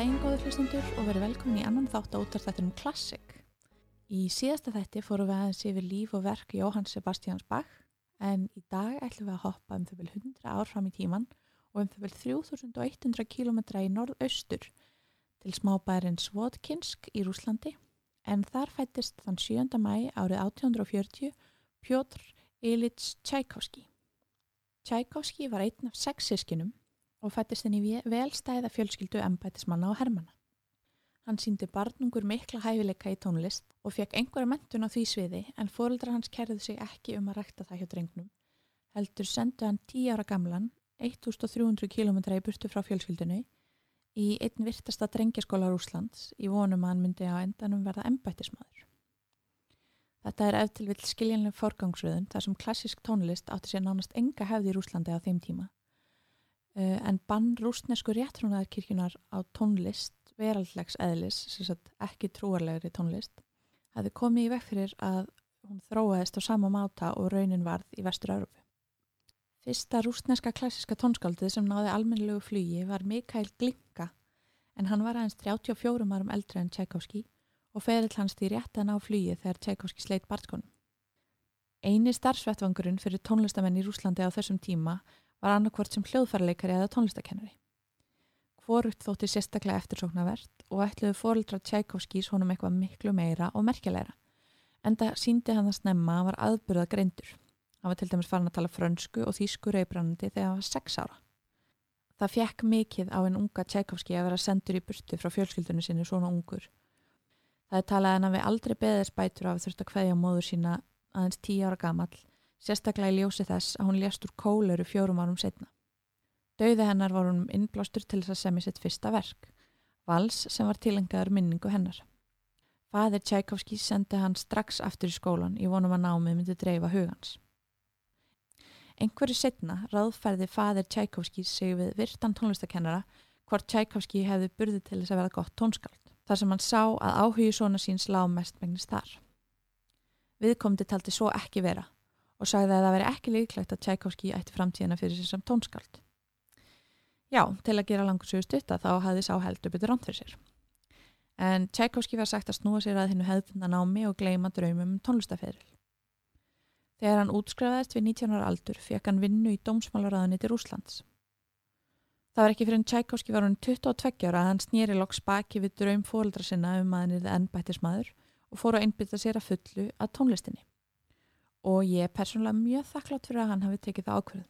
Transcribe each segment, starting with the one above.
daginn góður hlustendur og verið velkomin í annan þátt á útvarþættinum Classic. Í síðasta þætti fórum við aðeins yfir líf og verk Jóhann Sebastians Bach en í dag ætlum við að hoppa um þau vel 100 ár fram í tíman og um þau vel 3100 km í norðaustur til smábærin Svodkinsk í Rúslandi en þar fættist þann 7. mæ árið 1840 Pjótr Ilits Tchaikovsky. Tchaikovsky var einn af sex sískinum og fættist henni velstæða fjölskyldu embætismanna og hermana. Hann síndi barnungur mikla hæfileika í tónlist og fekk einhverja mentun á því sviði en fóreldra hans kerði sig ekki um að rækta það hjá drengnum. Heldur sendu hann 10 ára gamlan, 1300 km í burtu frá fjölskyldinu, í einn virtasta drengjaskóla Rúslands í vonum að hann myndi á endanum verða embætismadur. Þetta er eftir vil skiljanlega forgangsröðun þar sem klassisk tónlist átti sér nánast enga hefði í Rúslandi á þeim tíma. Uh, en bann rúsnesku réttrúnaðarkirkjunar á tónlist veraldlegs eðlis, sagt, ekki trúarlegri tónlist, hefði komið í vekk fyrir að hún þróaðist á sama máta og raunin varð í vestur-Európu. Fyrsta rúsneska klassiska tónskaldið sem náði almennilegu flugi var Mikael Glinka en hann var aðeins 34 árum eldri en Tchaikovsky og ferill hans því rétt að ná flugi þegar Tchaikovsky sleitt bartkonum. Eini starfsvettvangurinn fyrir tónlistamenn í Rúslandi á þessum tíma var annarkvort sem hljóðfærleikari eða tónlistakennari. Hvorugt þótti sérstaklega eftirsóknarvert og ætluðu fórildra Tchaikovskys honum eitthvað miklu meira og merkjaleira. Enda síndi hann að snemma að hann var aðburðað greindur. Hann var til dæmis farin að tala frönsku og þýsku reybrannandi þegar hann var sex ára. Það fjekk mikið á einn unga Tchaikovsky að vera sendur í burtu frá fjölskyldunum sinni svona ungur Það er talað en að við aldrei beðis bætur af þurft að hveðja móður sína aðeins tíu ára gamall, sérstaklega í ljósi þess að hún lést úr kóleru fjórum árum setna. Dauði hennar var hún innblástur til þess að semja sitt fyrsta verk, vals sem var tilengaður minningu hennar. Fadir Tchaikovsky sendi hann strax aftur í skólan í vonum að námið myndi dreifa hugans. Einhverju setna ráðferði fadir Tchaikovsky sig við virtan tónlistakennara hvort Tchaikovsky hefði burði til þess að vera gott tónskald þar sem hann sá að áhugi svona síns lág mestmengnis þar. Viðkomdi taldi svo ekki vera og sagði að það veri ekki líklegt að Tchaikovsky ætti framtíðina fyrir sér sem tónskald. Já, til að gera langur sögu stutta þá hafði sá heldur betur ránt fyrir sér. En Tchaikovsky var sagt að snúa sér að hennu hefðbunda námi og gleima draumum um tónlistaferil. Þegar hann útskrifaðist við 19 ára aldur fekk hann vinnu í dómsmálaráðinni til Úslands. Það var ekki fyrir en Tchaikovsky var hann 22 ára að hann snýri loks baki við draum fóldra sinna um að hann er ennbættismadur og fór að einbytta sér að fullu að tónlistinni. Og ég er persónulega mjög þakklátt fyrir að hann hafi tekið það ákveð.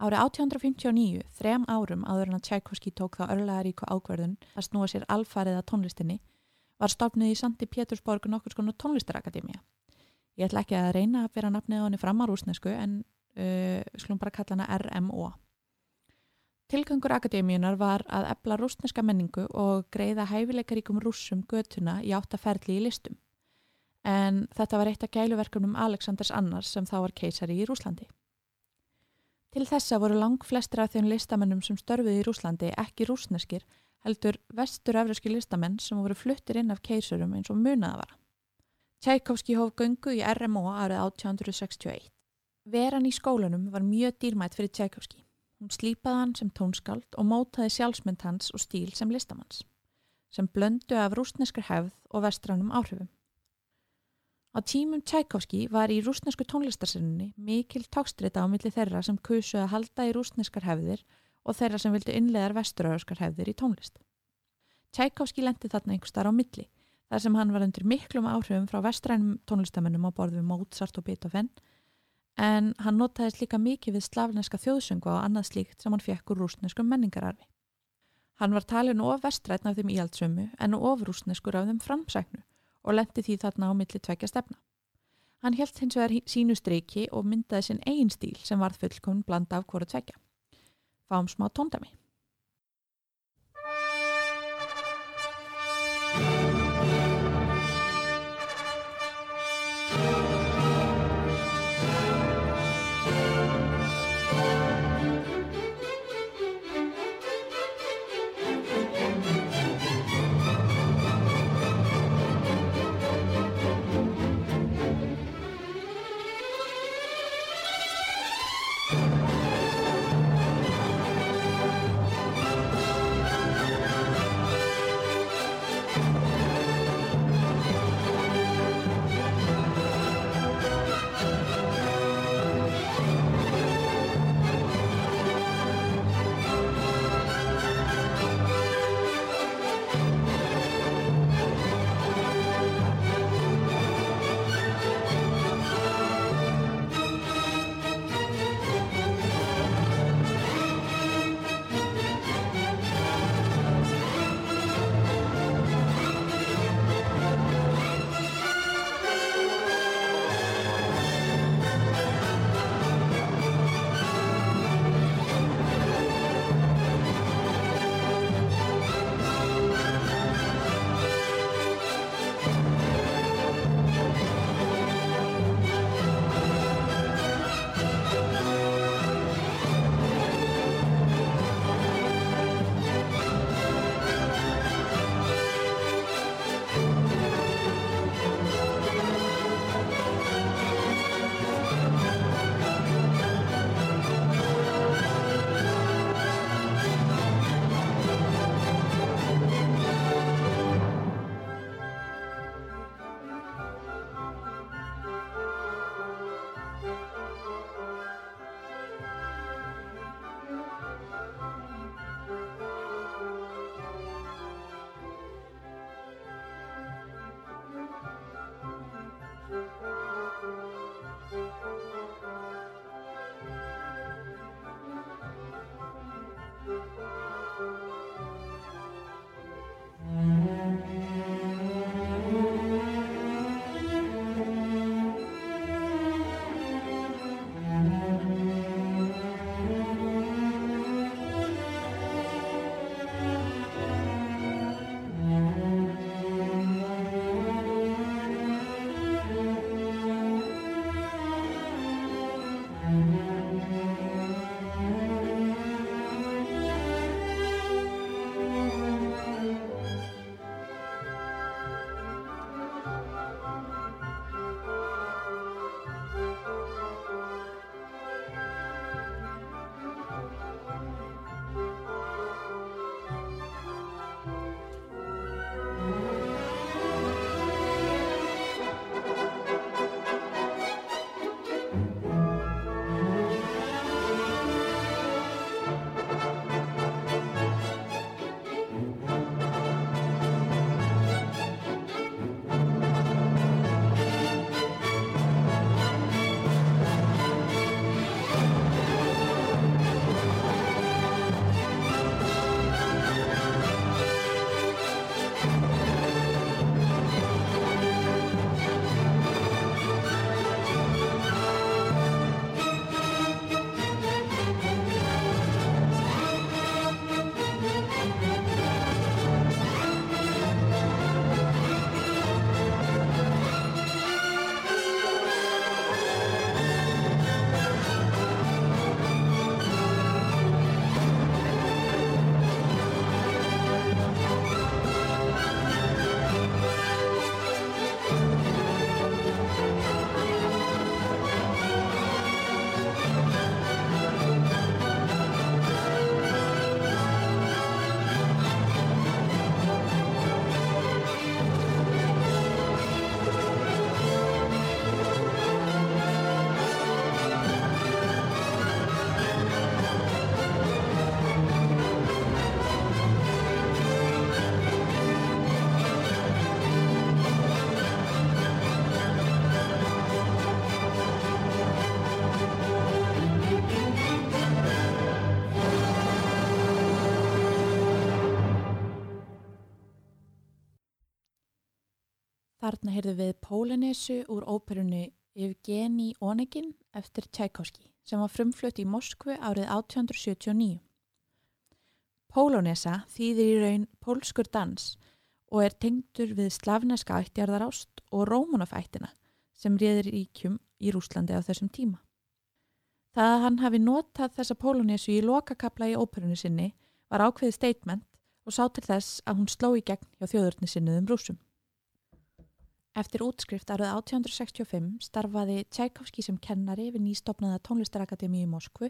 Árið 1859, þrem árum áður en að Tchaikovsky tók þá örlaðaríku ákverðun að snúa sér alfarið að tónlistinni, var stofnuð í Sandi Pétursborg nokkur skonu tónlistarakademia. Ég ætla ekki að reyna að vera nafnið á henni fram á rúsnesku en uh, slum bara kalla hana RMO. Tilgangur akademíunar var að ebla rúsneska menningu og greiða hæfileikaríkum rússum götuna í áttaferli í listum. En þetta var eitt af gæluverkunum Aleksandrs Annars sem þá var keisari í Rúslandi. Til þessa voru lang flestir af þeim listamennum sem störfuði í Rúslandi ekki rúsneskir heldur vestur-efriski listamenn sem voru fluttir inn af keisurum eins og munaða vara. Tchaikovsky hóf göngu í RMO árið 1861. Veran í skólanum var mjög dýrmætt fyrir Tchaikovsky. Hún slípaði hann sem tónskald og mótaði sjálfsmynd hans og stíl sem listamanns, sem blöndu af rúsneskar hefð og vestrannum áhrifum. Á tímum Tchaikovsky var í rúsnesku tónlistarsinninni mikil tákstrita á milli þeirra sem kusu að halda í rúsneskar hefðir og þeirra sem vildu innlegar vesturöðarskar hefðir í tónlist. Tchaikovsky lendi þarna einhver starf á milli þar sem hann var undir miklum áhrifum frá vestrænum tónlistamennum á borð við Mozart og Beethoven en hann notaðist líka mikið við slavneska þjóðsöngu og annað slíkt sem hann fekk úr rúsneskum menningararfi. Hann var talin of vestrætn af þeim íhaldsömu en of rúsneskur af þeim framsæknu og lendi því þarna á milli tvekja stefna. Hann held hins vegar sínu streiki og myndaði sinn eigin stíl sem varð fullkomn blanda af hvora tvekja. Fáum smá tóndami. Þarna heyrðu við Pólinesu úr óperunni Evgeni Onegin eftir Tchaikovsky sem var frumflutt í Moskvu árið 1879. Pólonesa þýðir í raun pólskur dans og er tengdur við slavneska ættjarðarást og rómanofættina sem réðir ríkjum í Rúslandi á þessum tíma. Það að hann hafi notað þessa Pólonesu í lokakabla í óperunni sinni var ákveðið statement og sá til þess að hún sló í gegn hjá þjóðurni sinniðum rúsum. Eftir útskrift árið 1865 starfaði Tchaikovsky sem kennari við nýstopnaða tónlistarakademi í Moskvu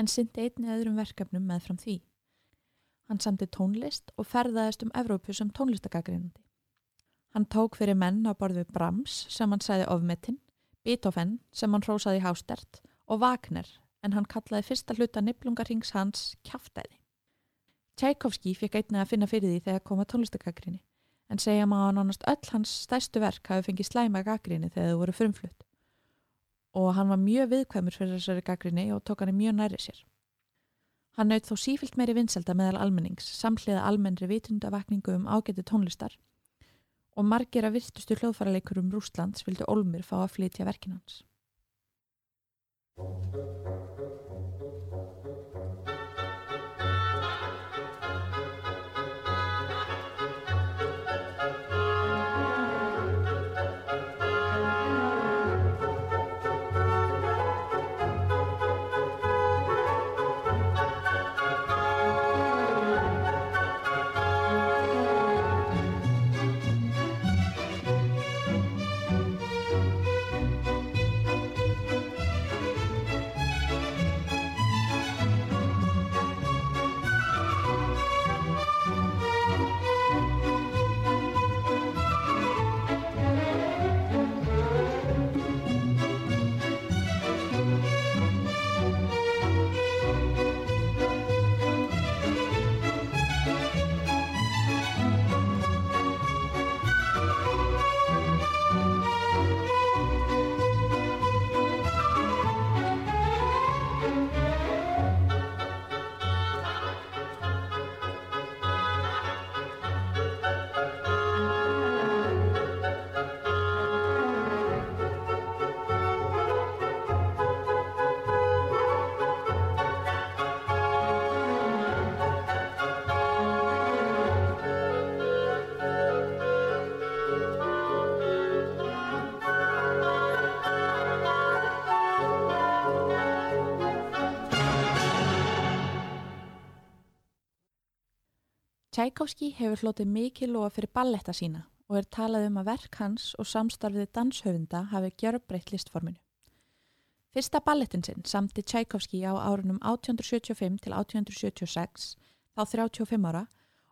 en syndi einni öðrum verkefnum með fram því. Hann samti tónlist og ferðaðist um Evrópu sem tónlistagagrinandi. Hann tók fyrir menn á borðu Brahms sem hann sæði ofmetinn, Beethoven sem hann hrósaði hástert og Wagner en hann kallaði fyrsta hluta niflungarings hans kjáftæði. Tchaikovsky fekk einni að finna fyrir því þegar koma tónlistagagrinni en segja maður að nánast öll hans stærstu verk hafi fengið slæma gaggrinni þegar þau voru frumflutt og hann var mjög viðkvæmur fyrir þessari gaggrinni og tók hann mjög næri sér. Hann naut þó sífilt meiri vinselda meðal almennings samhliða almennri vitundavakningu um ágæti tónlistar og margir að virtustu hljóðfæraleikurum um Rúslands vildu Olmir fá að flytja verkinans. Tchaikovsky hefur hlotið mikið lofa fyrir balletta sína og er talað um að verk hans og samstarfið danshöfunda hafi gjörbreytt listforminu. Fyrsta ballettin sinn samti Tchaikovsky á árunum 1875 til 1876, þá 35 ára,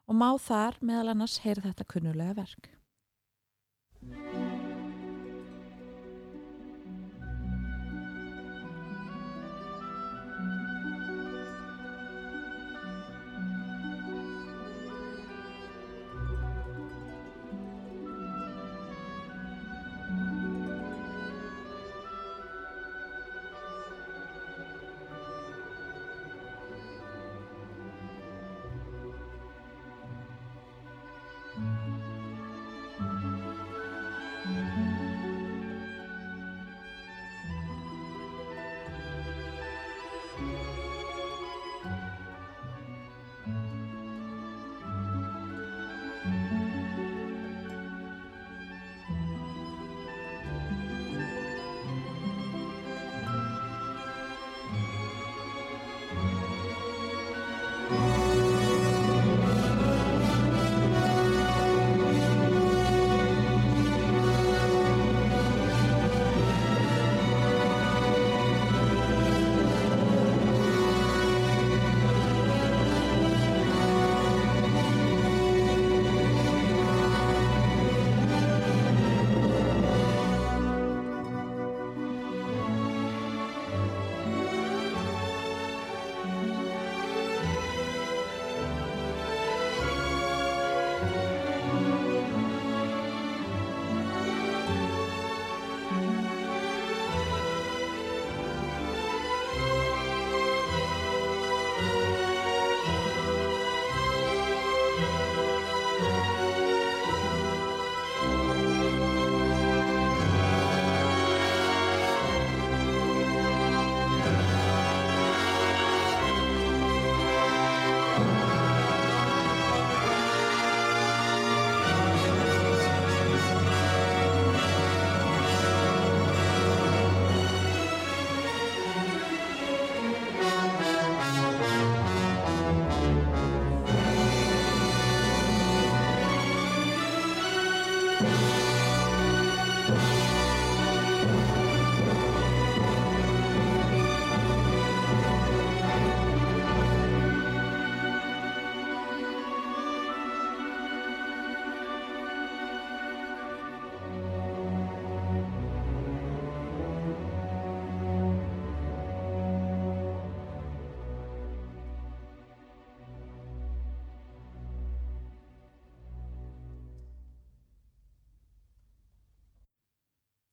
og má þar meðal annars heyra þetta kunnulega verk.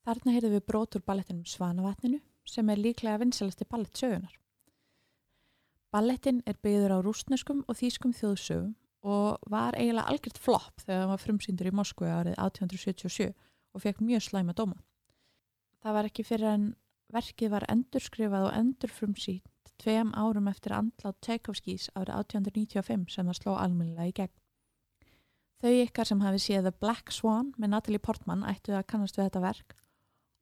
Þarna heyrðum við brotur ballettinum Svanavatninu sem er líklega vinsalasti ballett sögunar. Ballettin er byggður á rústneskum og þýskum þjóðsögum og var eiginlega algjört flopp þegar það var frumsýndur í Moskvu árið 1877 og fekk mjög slæma dóma. Það var ekki fyrir en verkið var endurskrifað og endurfrumsýnt tveim árum eftir andlátt Tchaikovskis árið 1895 sem það sló alminnilega í gegn. Þau ykkar sem hafi séð The Black Swan með Natalie Portman ættu að kannast við þetta verk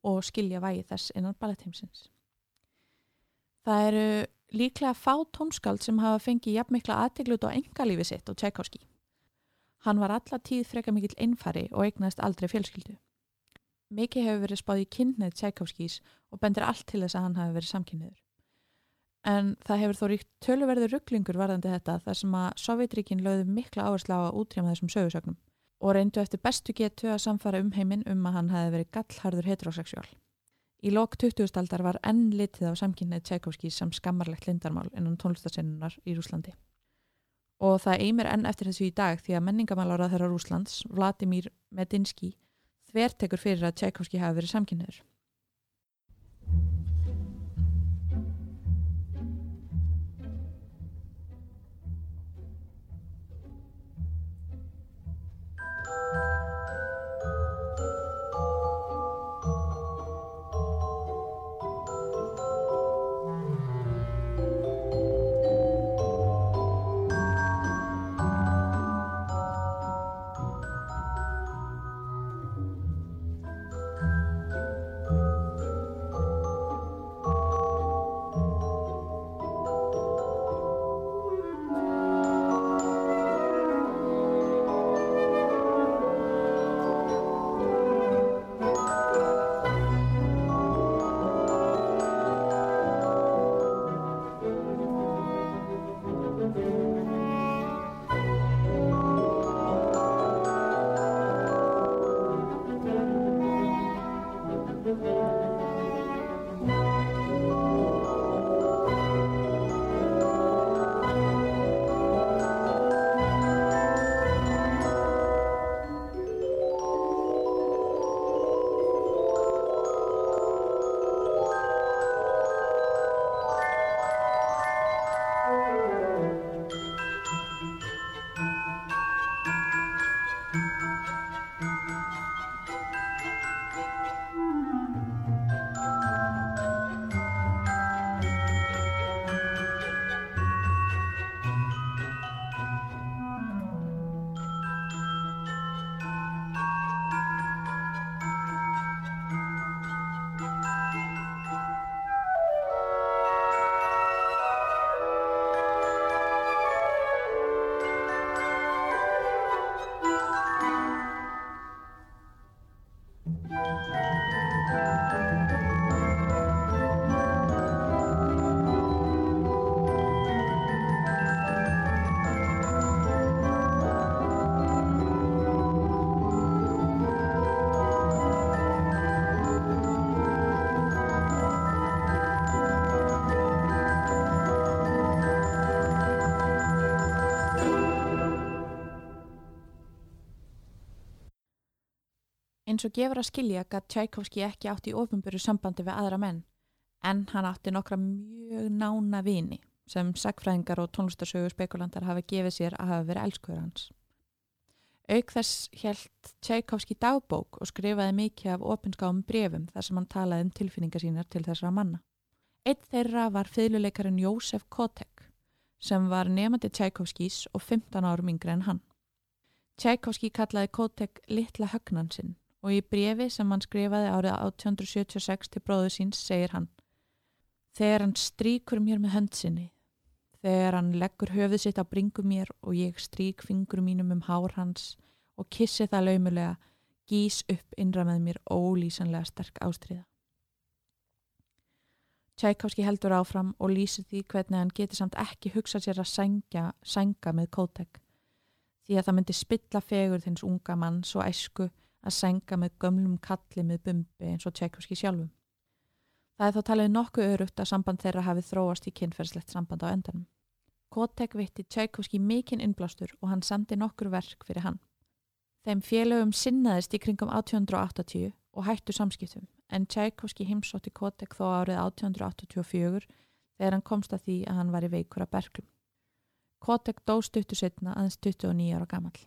og skilja vægi þess innan ballettheimsins. Það eru líklega fá tónskald sem hafa fengið jafnmikla aðteglut á engalífi sitt og Tchaikovsky. Hann var alla tíð freka mikill einfari og eignast aldrei fjölskyldu. Mikið hefur verið spáð í kynneið Tchaikovskys og bendir allt til þess að hann hafi verið samkynniður. En það hefur þó ríkt töluverður rugglingur varðandi þetta þar sem að Sovjetríkin lögðu mikla áherslu á að útrýma þessum sögursögnum og reyndu eftir bestu getu að samfara um heiminn um að hann hefði verið gallharður heteroseksjál. Í lok 20. aldar var enn litið á samkynnið Tchaikovsky sem skammarlegt lindarmál innan tónlistasennunar í Rúslandi. Og það eimir enn eftir þessu í dag því að menningamálára þeirra Rúslands, Vladimir Medinsky, þvertekur fyrir að Tchaikovsky hafi verið samkynniður. Og gefur að skilja gætt Tchaikovsky ekki átt í ofinböru sambandi við aðra menn, en hann átti nokkra mjög nána vini sem sagfræðingar og tónlistarsögur spekulandar hafa gefið sér að hafa verið elskuður hans. Auk þess helt Tchaikovsky dagbók og skrifaði mikið af opinskáum brefum þar sem hann talaði um tilfinningar sínar til þessara manna. Eitt þeirra var fylguleikarin Jósef Kotek sem var nefandi Tchaikovskys og 15 árum yngre en hann. Tchaikovsky kallaði Kotek litla högnan sinn og í brefi sem hann skrifaði árið 1876 til bróðu síns segir hann Þegar hann stríkur mér með höndsinni, þegar hann leggur höfuð sitt á bringu mér og ég strík fingur mínum um hár hans og kissi það laumulega, gís upp innra með mér ólýsanlega sterk ástriða. Tchaikovsky heldur áfram og lýsir því hvernig hann getur samt ekki hugsað sér að sænga, sænga með Kotek því að það myndi spilla fegur þins unga mann svo æsku að senga með gömlum kalli með bumbi eins og Tchaikovsky sjálfum. Það er þá talið nokkuð örugt að samband þeirra hafi þróast í kynferðslegt samband á endanum. Kotek vitti Tchaikovsky mikinn innblástur og hann sandi nokkur verk fyrir hann. Þeim félögum sinnaðist í kringum 1880 og hættu samskiptum en Tchaikovsky heimsótti Kotek þó árið 1884 þegar hann komst að því að hann var í veikur að berglum. Kotek dó stuttu setna aðeins 29 ára gammal.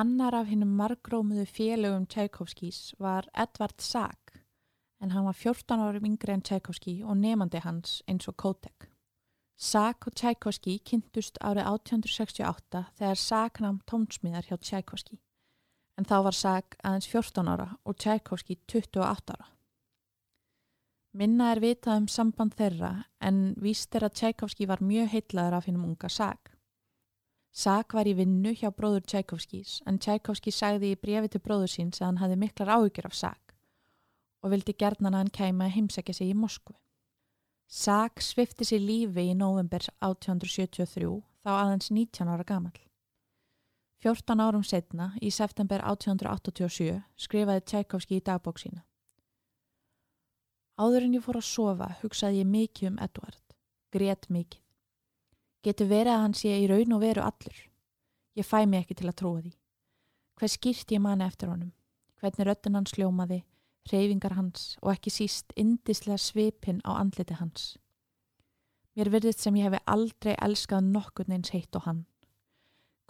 Annar af hinnum margrómuðu félögum Tchaikovskís var Edvard Sack en hann var 14 árum yngre en Tchaikovsky og nefandi hans eins og Kotek. Sack og Tchaikovsky kynntust árið 1868 þegar Sack namn tónsmíðar hjá Tchaikovsky en þá var Sack aðeins 14 ára og Tchaikovsky 28 ára. Minna er vitað um samband þeirra en víst er að Tchaikovsky var mjög heitlaður af hinnum unga Sack. Sak var í vinnu hjá bróður Tchaikovskis en Tchaikovski sagði í brefi til bróður síns að hann hafði miklar áhyggjur af Sak og vildi gerðnan að hann kæma að heimsækja sig í Moskvu. Sak svifti sér lífi í november 1873 þá aðeins 19 ára gamal. 14 árum setna, í september 1887, skrifaði Tchaikovski í dagbók sína. Áður en ég fór að sofa hugsaði ég mikið um Edvard, grét mikið. Getur verið að hann sé í raun og veru allur. Ég fæ mig ekki til að trúa því. Hver skýrt ég manna eftir honum? Hvernig röttin hans sljómaði, reyfingar hans og ekki síst indislega svipin á andliti hans. Mér verðist sem ég hefi aldrei elskað nokkur neins heitt og hann.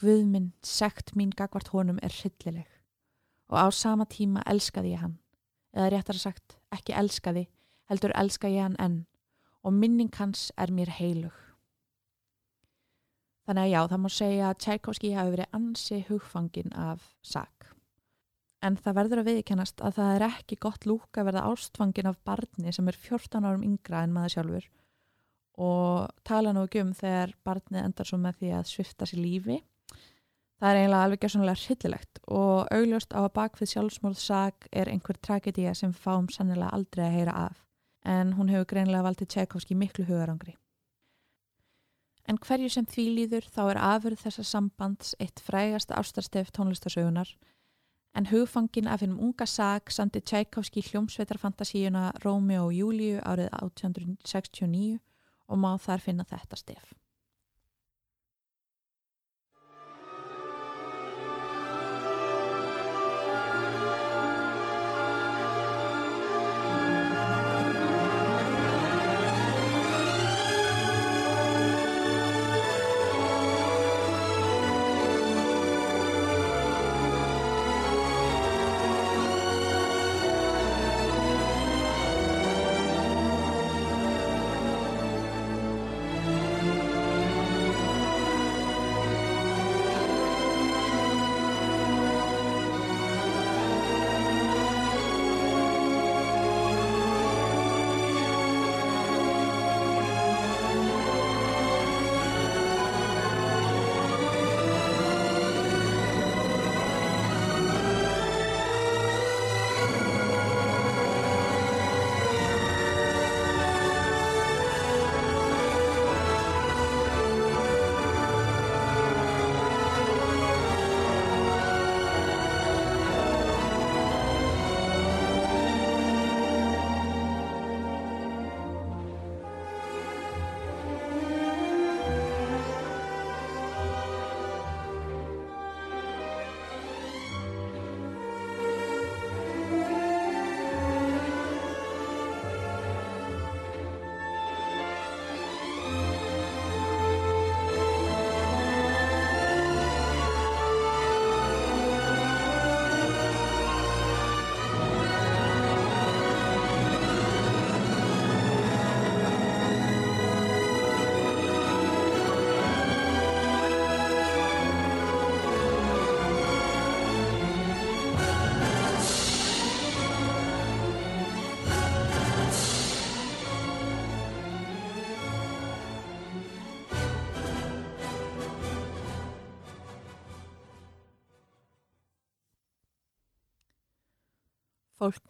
Guðminn, sekt mín gagvart honum er hryllileg og á sama tíma elskaði ég hann. Eða réttar sagt, ekki elskaði, heldur elska ég hann enn og minning hans er mér heilug. Þannig að já, það má segja að Tchaikovsky hafi verið ansi hugfangin af Sack en það verður að viðkennast að það er ekki gott lúk að verða ástfangin af barni sem er 14 árum yngra en maður sjálfur og tala nú ekki um þegar barnið endar svo með því að svifta sér lífi. Það er eiginlega alveg gerðsannlega hryllilegt og augljóst á að bakfið sjálfsmórðsag er einhver tragedía sem fáum sannilega aldrei að heyra af en hún hefur greinlega valdið Tchaikovski miklu hugarangri. En hverju sem því líður þá er afurð þessa sambands eitt frægasta ástarstef tónlistasögunar en hugfangin af hennum unga sag samti Tchaikovski hljómsveitarfantasíuna Rómeo og Júliu árið 1869 og má þar finna þetta stef.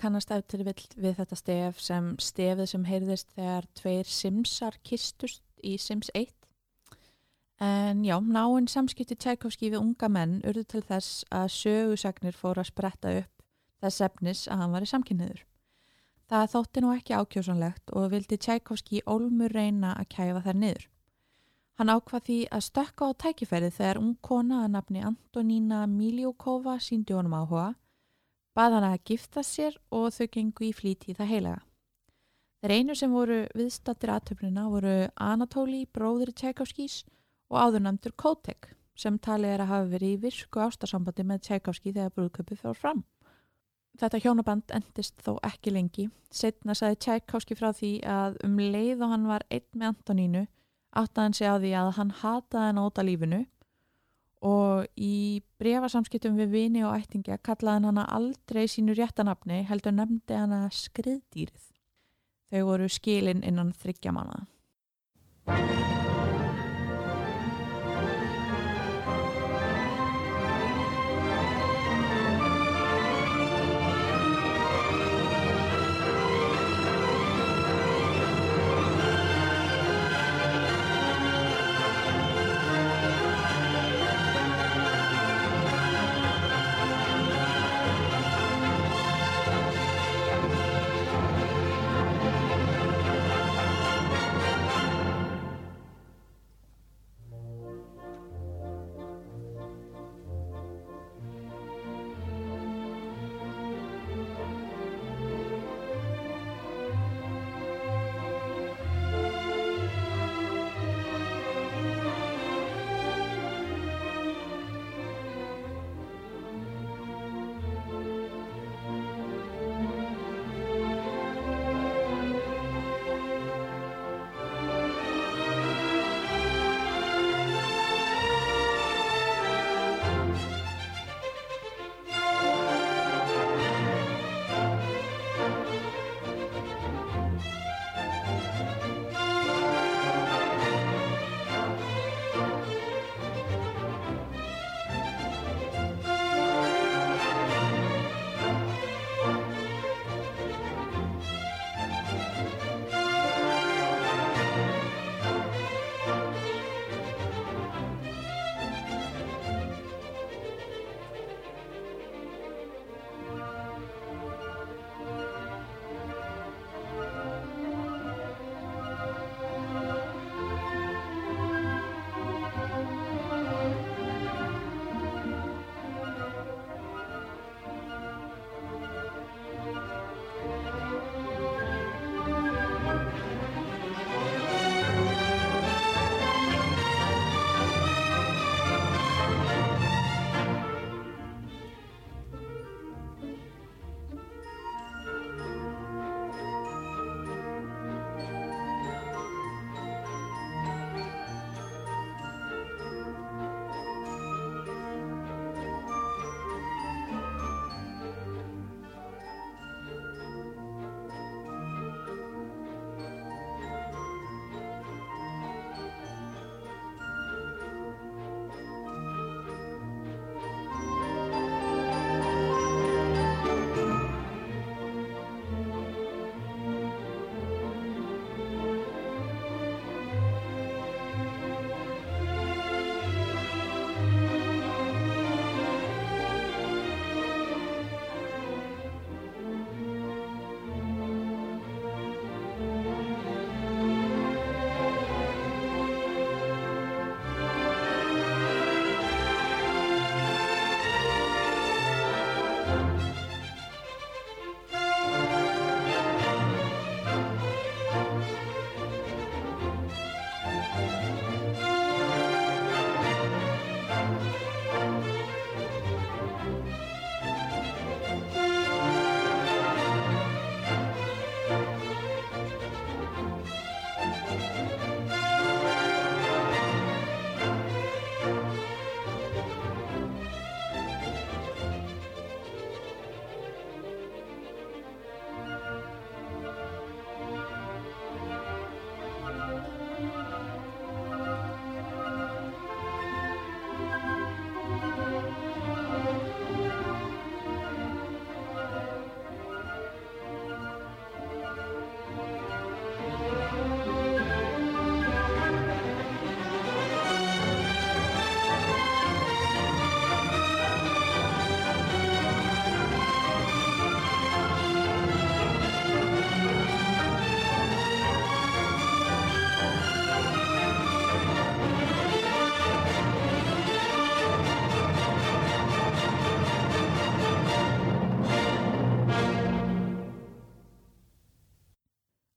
Kannast eftir við þetta stef sem stefið sem heyrðist þegar tveir Simsar kistust í Sims 1. En já, náinn samskipti Tchaikovsky við unga menn urðu til þess að sögusagnir fóru að spretta upp þess efnis að hann var í samkynniður. Það þótti nú ekki ákjósanlegt og vildi Tchaikovsky ólmur reyna að kæfa þær niður. Hann ákvað því að stökka á tækifærið þegar ung kona að nafni Antonína Miljókova síndi honum áhuga bað hann að gifta sér og þau gengu í flíti í það heilaga. Þeir einu sem voru viðstattir aðtöfnina voru Anatóli, bróður Tchaikovskís og áðurnamtur Kotek sem talið er að hafa verið í virku ástarsambandi með Tchaikovski þegar brúðköpið fór fram. Þetta hjónaband endist þó ekki lengi. Setna saði Tchaikovski frá því að um leið og hann var einn með Antonínu áttaði hann sig á því að hann hataði hann óta lífinu og í brefasamskiptum við vini og ættingja kallaði hann aldrei sínu réttanapni heldur nefndi hana skriðdýrið. Þau voru skilin innan þryggja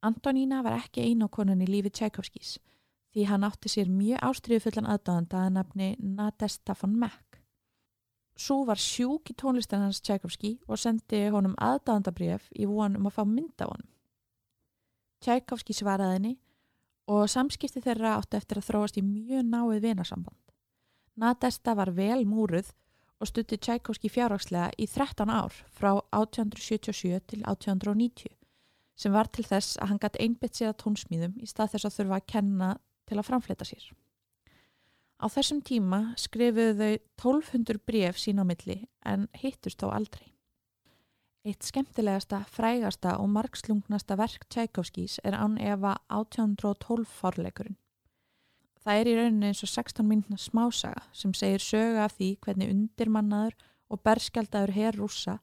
Antonína var ekki einu konan í lífi Tchaikovskis því hann átti sér mjög ástriðufullan aðdáðanda að nafni Nadesta von Meck. Svo var sjúk í tónlistan hans Tchaikovski og sendi honum aðdáðandabrjöf í von um að fá mynda honum. Tchaikovski svaraði henni og samskipti þeirra átti eftir að þróast í mjög náið vinasamband. Nadesta var vel múruð og stutti Tchaikovski fjárhagslega í 13 ár frá 1877 til 1890 sem var til þess að hann gæti einbit sér að tónsmýðum í stað þess að þurfa að kenna til að framfleta sér. Á þessum tíma skrifuðu þau 1200 bref sín á milli en hittust þó aldrei. Eitt skemmtilegasta, frægasta og margslungnasta verk Tchaikovskis er án efa 1812 forleikurinn. Það er í rauninni eins og 16 minna smásaga sem segir söga af því hvernig undirmannaður og berskjaldadur herr rúsa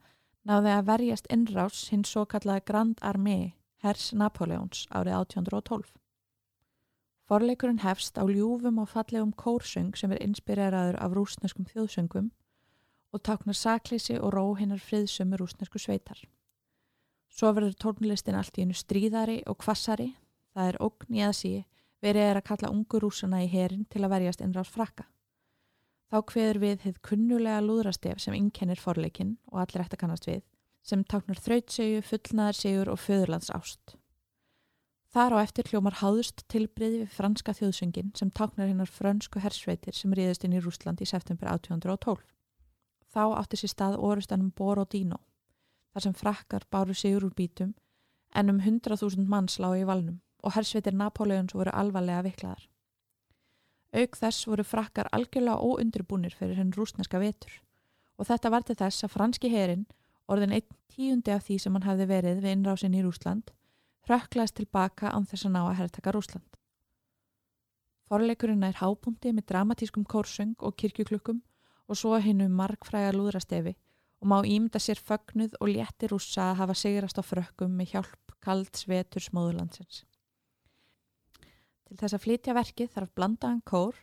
náði að verjast innrás hinn svo kallaði Grand Armée hers Napoleons árið 1812. Forleikurinn hefst á ljúfum og fallegum kórsöng sem er inspireraður af rúsneskum þjóðsöngum og taknar sakleysi og ró hinnar friðsömu rúsnesku sveitar. Svo verður tónlistin allt í einu stríðari og kvassari, það er ógn í aðsí, verið er að kalla ungu rúsana í herin til að verjast innrás frakka. Þá hveður við hefð kunnulega lúðrastef sem innkennir forleikin og allir eftir kannast við, sem táknar þrautsegu, fullnaðarsegur og föðurlands ást. Þar á eftir hljómar háðust tilbriði við franska þjóðsöngin sem táknar hinnar frönsku hersveitir sem ríðist inn í Rúsland í september 1812. Þá átti sér stað orustanum Borodino, þar sem frakkar báru sigur úr bítum en um 100.000 manns lági í valnum og hersveitir Napoleons voru alvarlega viklaðar. Auk þess voru frakkar algjörlega óundirbúnir fyrir henn rúsneska vetur og þetta var til þess að franski herin, orðin einn tíundi af því sem hann hafði verið við innrásin í Rúsland, hrökklaðist tilbaka án þess að ná að herrtaka Rúsland. Forleikurinn er hábúndi með dramatískum kórsöng og kirkjuklukkum og svo hennu markfræga lúðrastefi og má ímynda sér fögnuð og létti rúsa að hafa sigrast á frökkum með hjálp kalds vetur smóðurlandsins. Til þess að flytja verkið þarf blandaðan kór,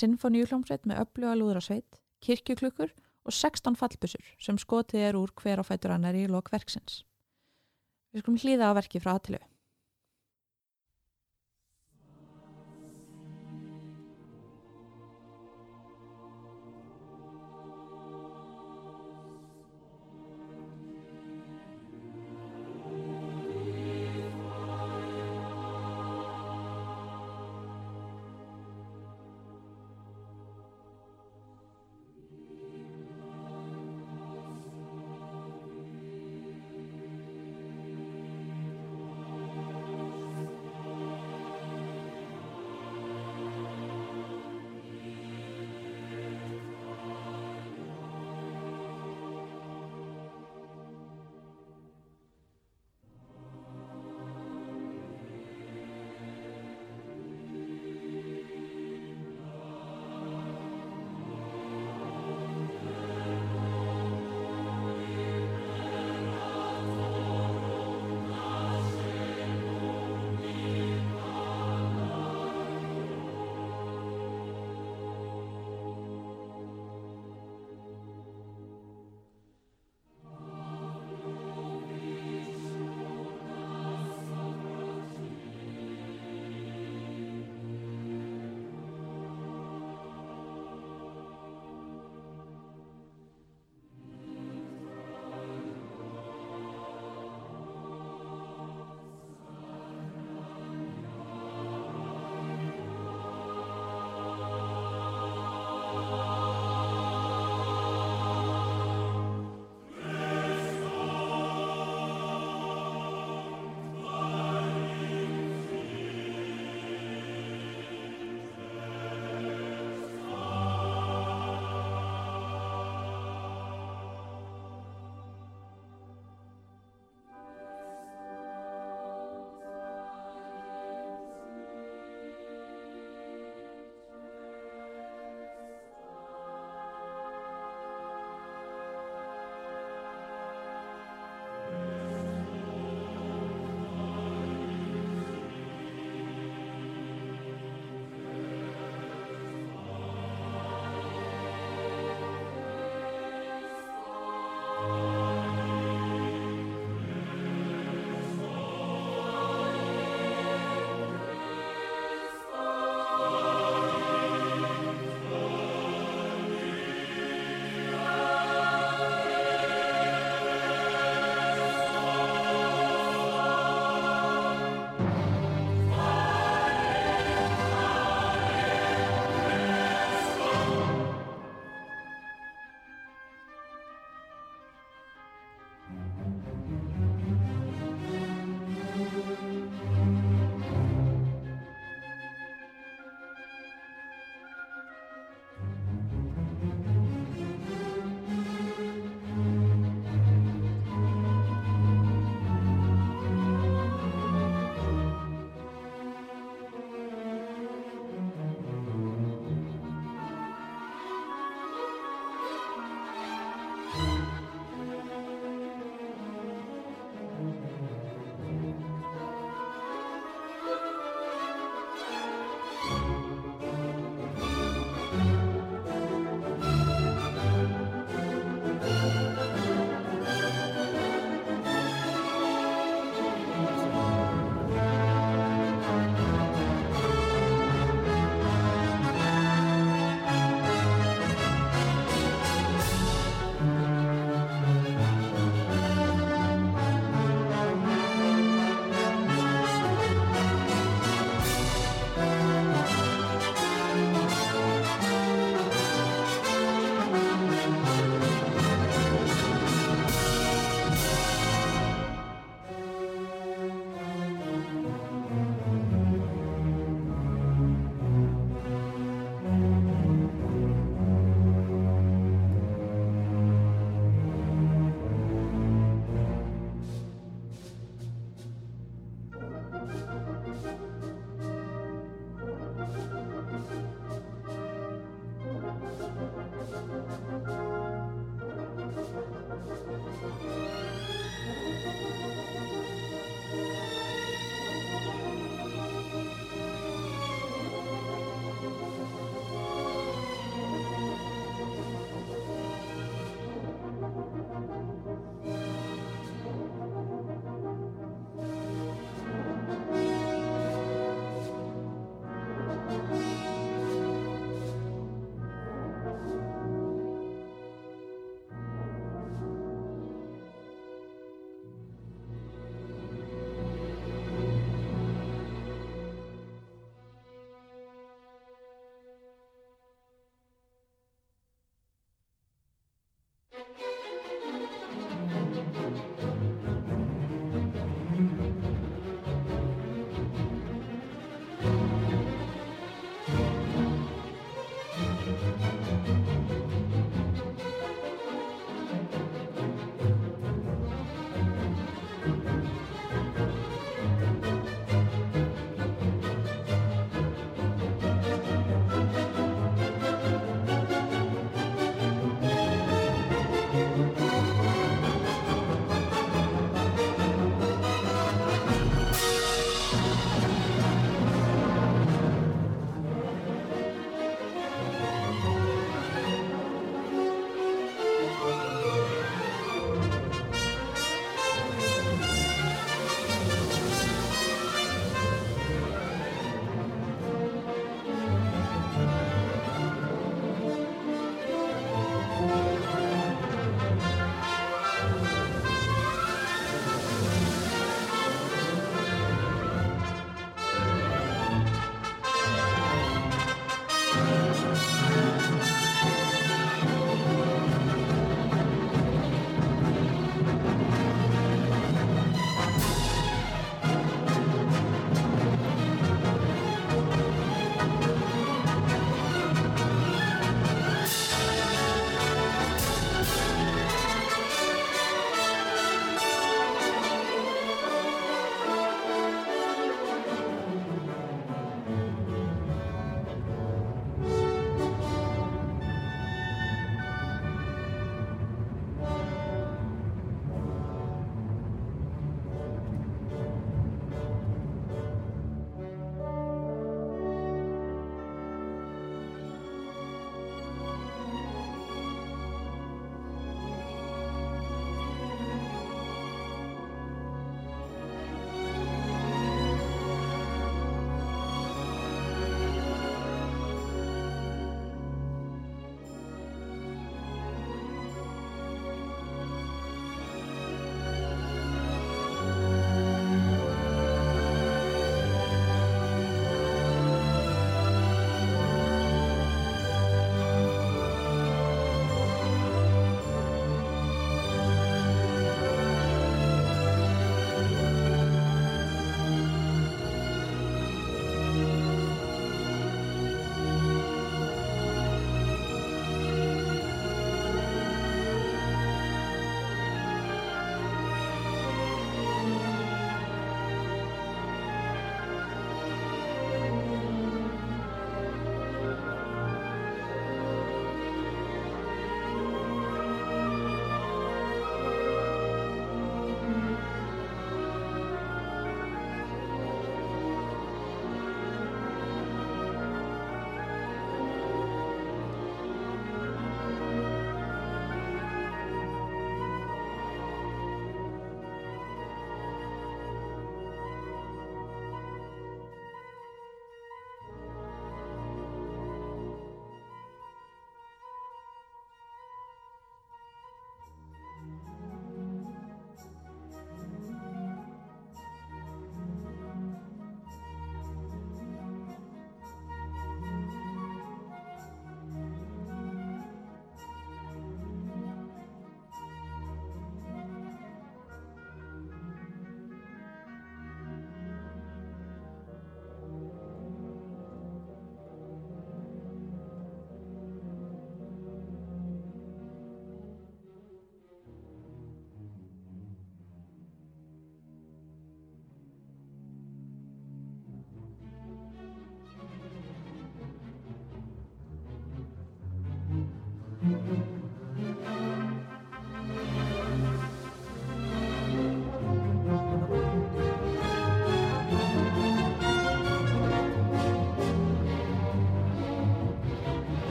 sinfoníuhljómsveit með öfluga lúðrasveit, kirkjuklukkur og 16 fallbusur sem skotið er úr hver á fætur annar í lokverksins. Við skulum hlýða á verkið frá aðtilu.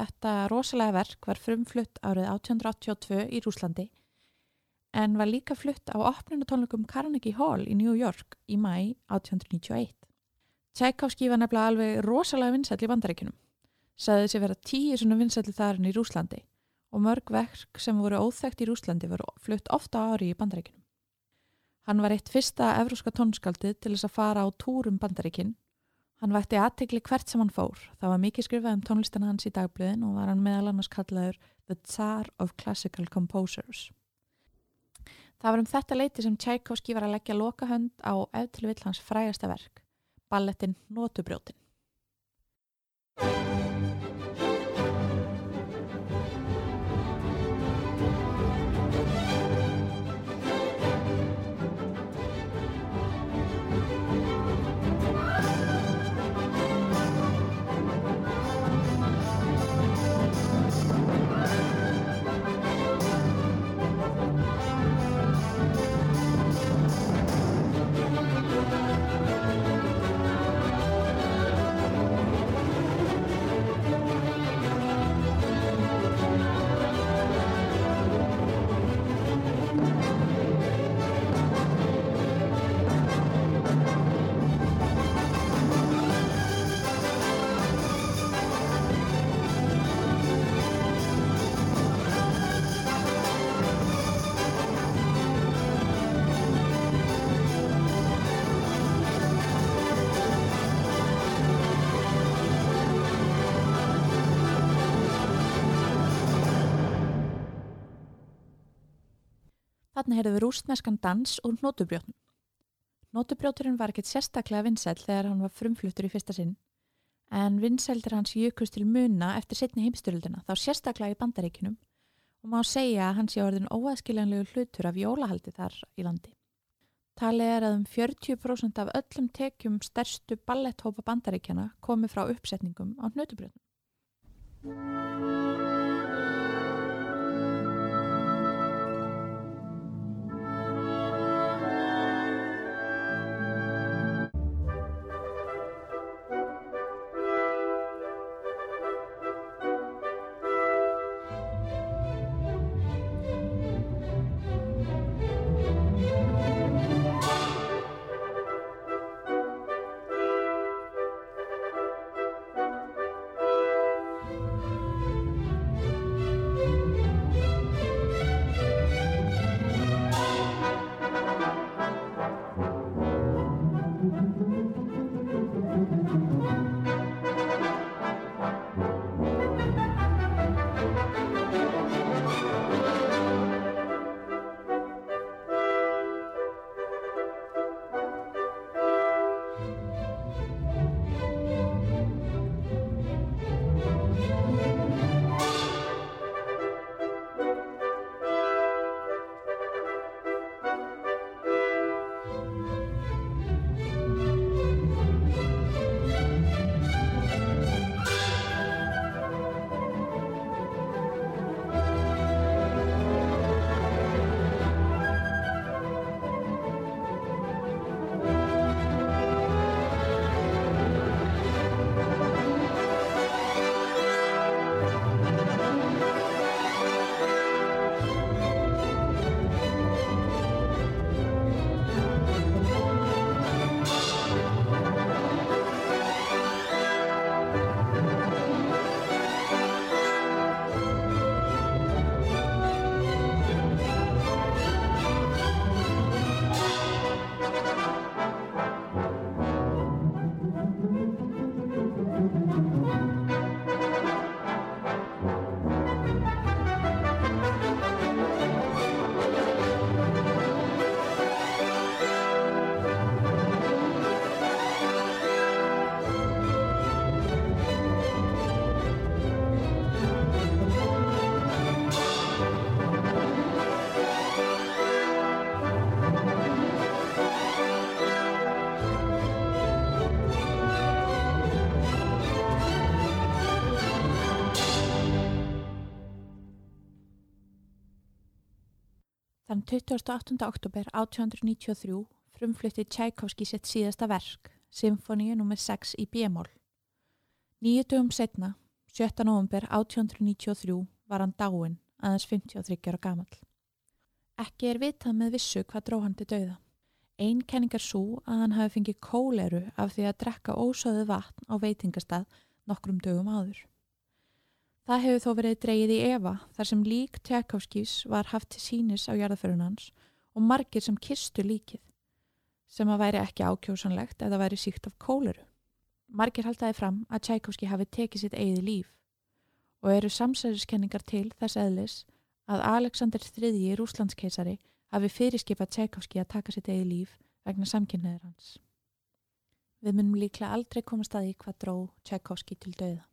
Þetta rosalega verk var frumflutt árið 1882 í Rúslandi en var líka flutt á opnunatónleikum Carnegie Hall í New York í mæ 1891. Tchaikovsky var nefnilega alveg rosalega vinsæll í bandaríkunum. Saði þessi vera tíu svona vinsælli þarinn í Rúslandi og mörg verk sem voru óþægt í Rúslandi voru flutt ofta ári í bandaríkunum. Hann var eitt fyrsta evróska tónskaldið til þess að fara á túrum bandaríkinn Hann vætti aðtegli hvert sem hann fór. Það var mikið skrifað um tónlistina hans í dagblöðin og var hann meðal annars kallaður The Tsar of Classical Composers. Það var um þetta leiti sem Tchaikovsky var að leggja lokahönd á eftir vill hans frægasta verk, ballettin Notubrjótin. Þannig heyrðum við rústneskan dans úr nótubrjótnum. Nótubrjóturinn var ekkert sérstaklega vinsæl þegar hann var frumfluttur í fyrsta sinn, en vinsældir hans jökust til muna eftir setni heimstyrildina, þá sérstaklega í bandaríkinum og má segja að hans sé orðin óaðskiljanlegu hlutur af jólahaldi þar í landi. Talið er að um 40% af öllum tekjum stærstu balletthópa bandaríkjana komi frá uppsetningum á nótubrjótnum. 28. oktober 1893 frumflutti Tchaikovsky sitt síðasta verk, Symfóníu nr. 6 í B-mól. Nýju dögum setna, 17. november 1893, var hann dáin aðeins 53 ára gamal. Ekki er vitað með vissu hvað dró hann til dauða. Einn kenning er svo að hann hafi fengið kóleru af því að drekka ósöðu vatn á veitingastað nokkrum dögum áður. Það hefur þó verið dreyið í Eva þar sem lík Tjækovskís var haft til sínis á jarðaförunans og margir sem kistu líkið sem að væri ekki ákjósanlegt eða væri síkt af kóleru. Margir haldaði fram að Tchaikovsky hafi tekið sitt eigið líf og eru samsæðiskenningar til þess eðlis að Alexander III. Rúslandskeisari hafi fyrirskipað Tchaikovsky að taka sitt eigið líf vegna samkynneður hans. Við munum líklega aldrei koma staði hvað dró Tchaikovsky til dauða.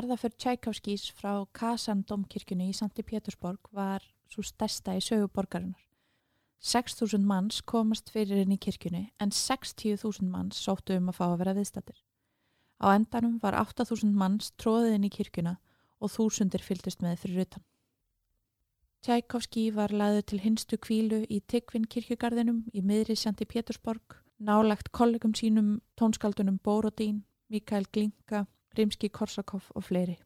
Jarðaför Tchaikovskis frá Kazan domkirkjunni í Santi Pétursborg var svo stærsta í söguborgarinnar. 6.000 manns komast fyrir inn í kirkjunni en 60.000 manns sóttu um að fá að vera viðstattir. Á endanum var 8.000 manns tróðið inn í kirkjuna og þúsundir fylgdust með fyrir utan. Tchaikovski var laðið til hinstu kvílu í Tiggvin kirkjugarðinum í miðri Santi Pétursborg, nálagt kollegum sínum tónskaldunum Borodín, Mikael Glinka Rimski-Korsakov og fleiri.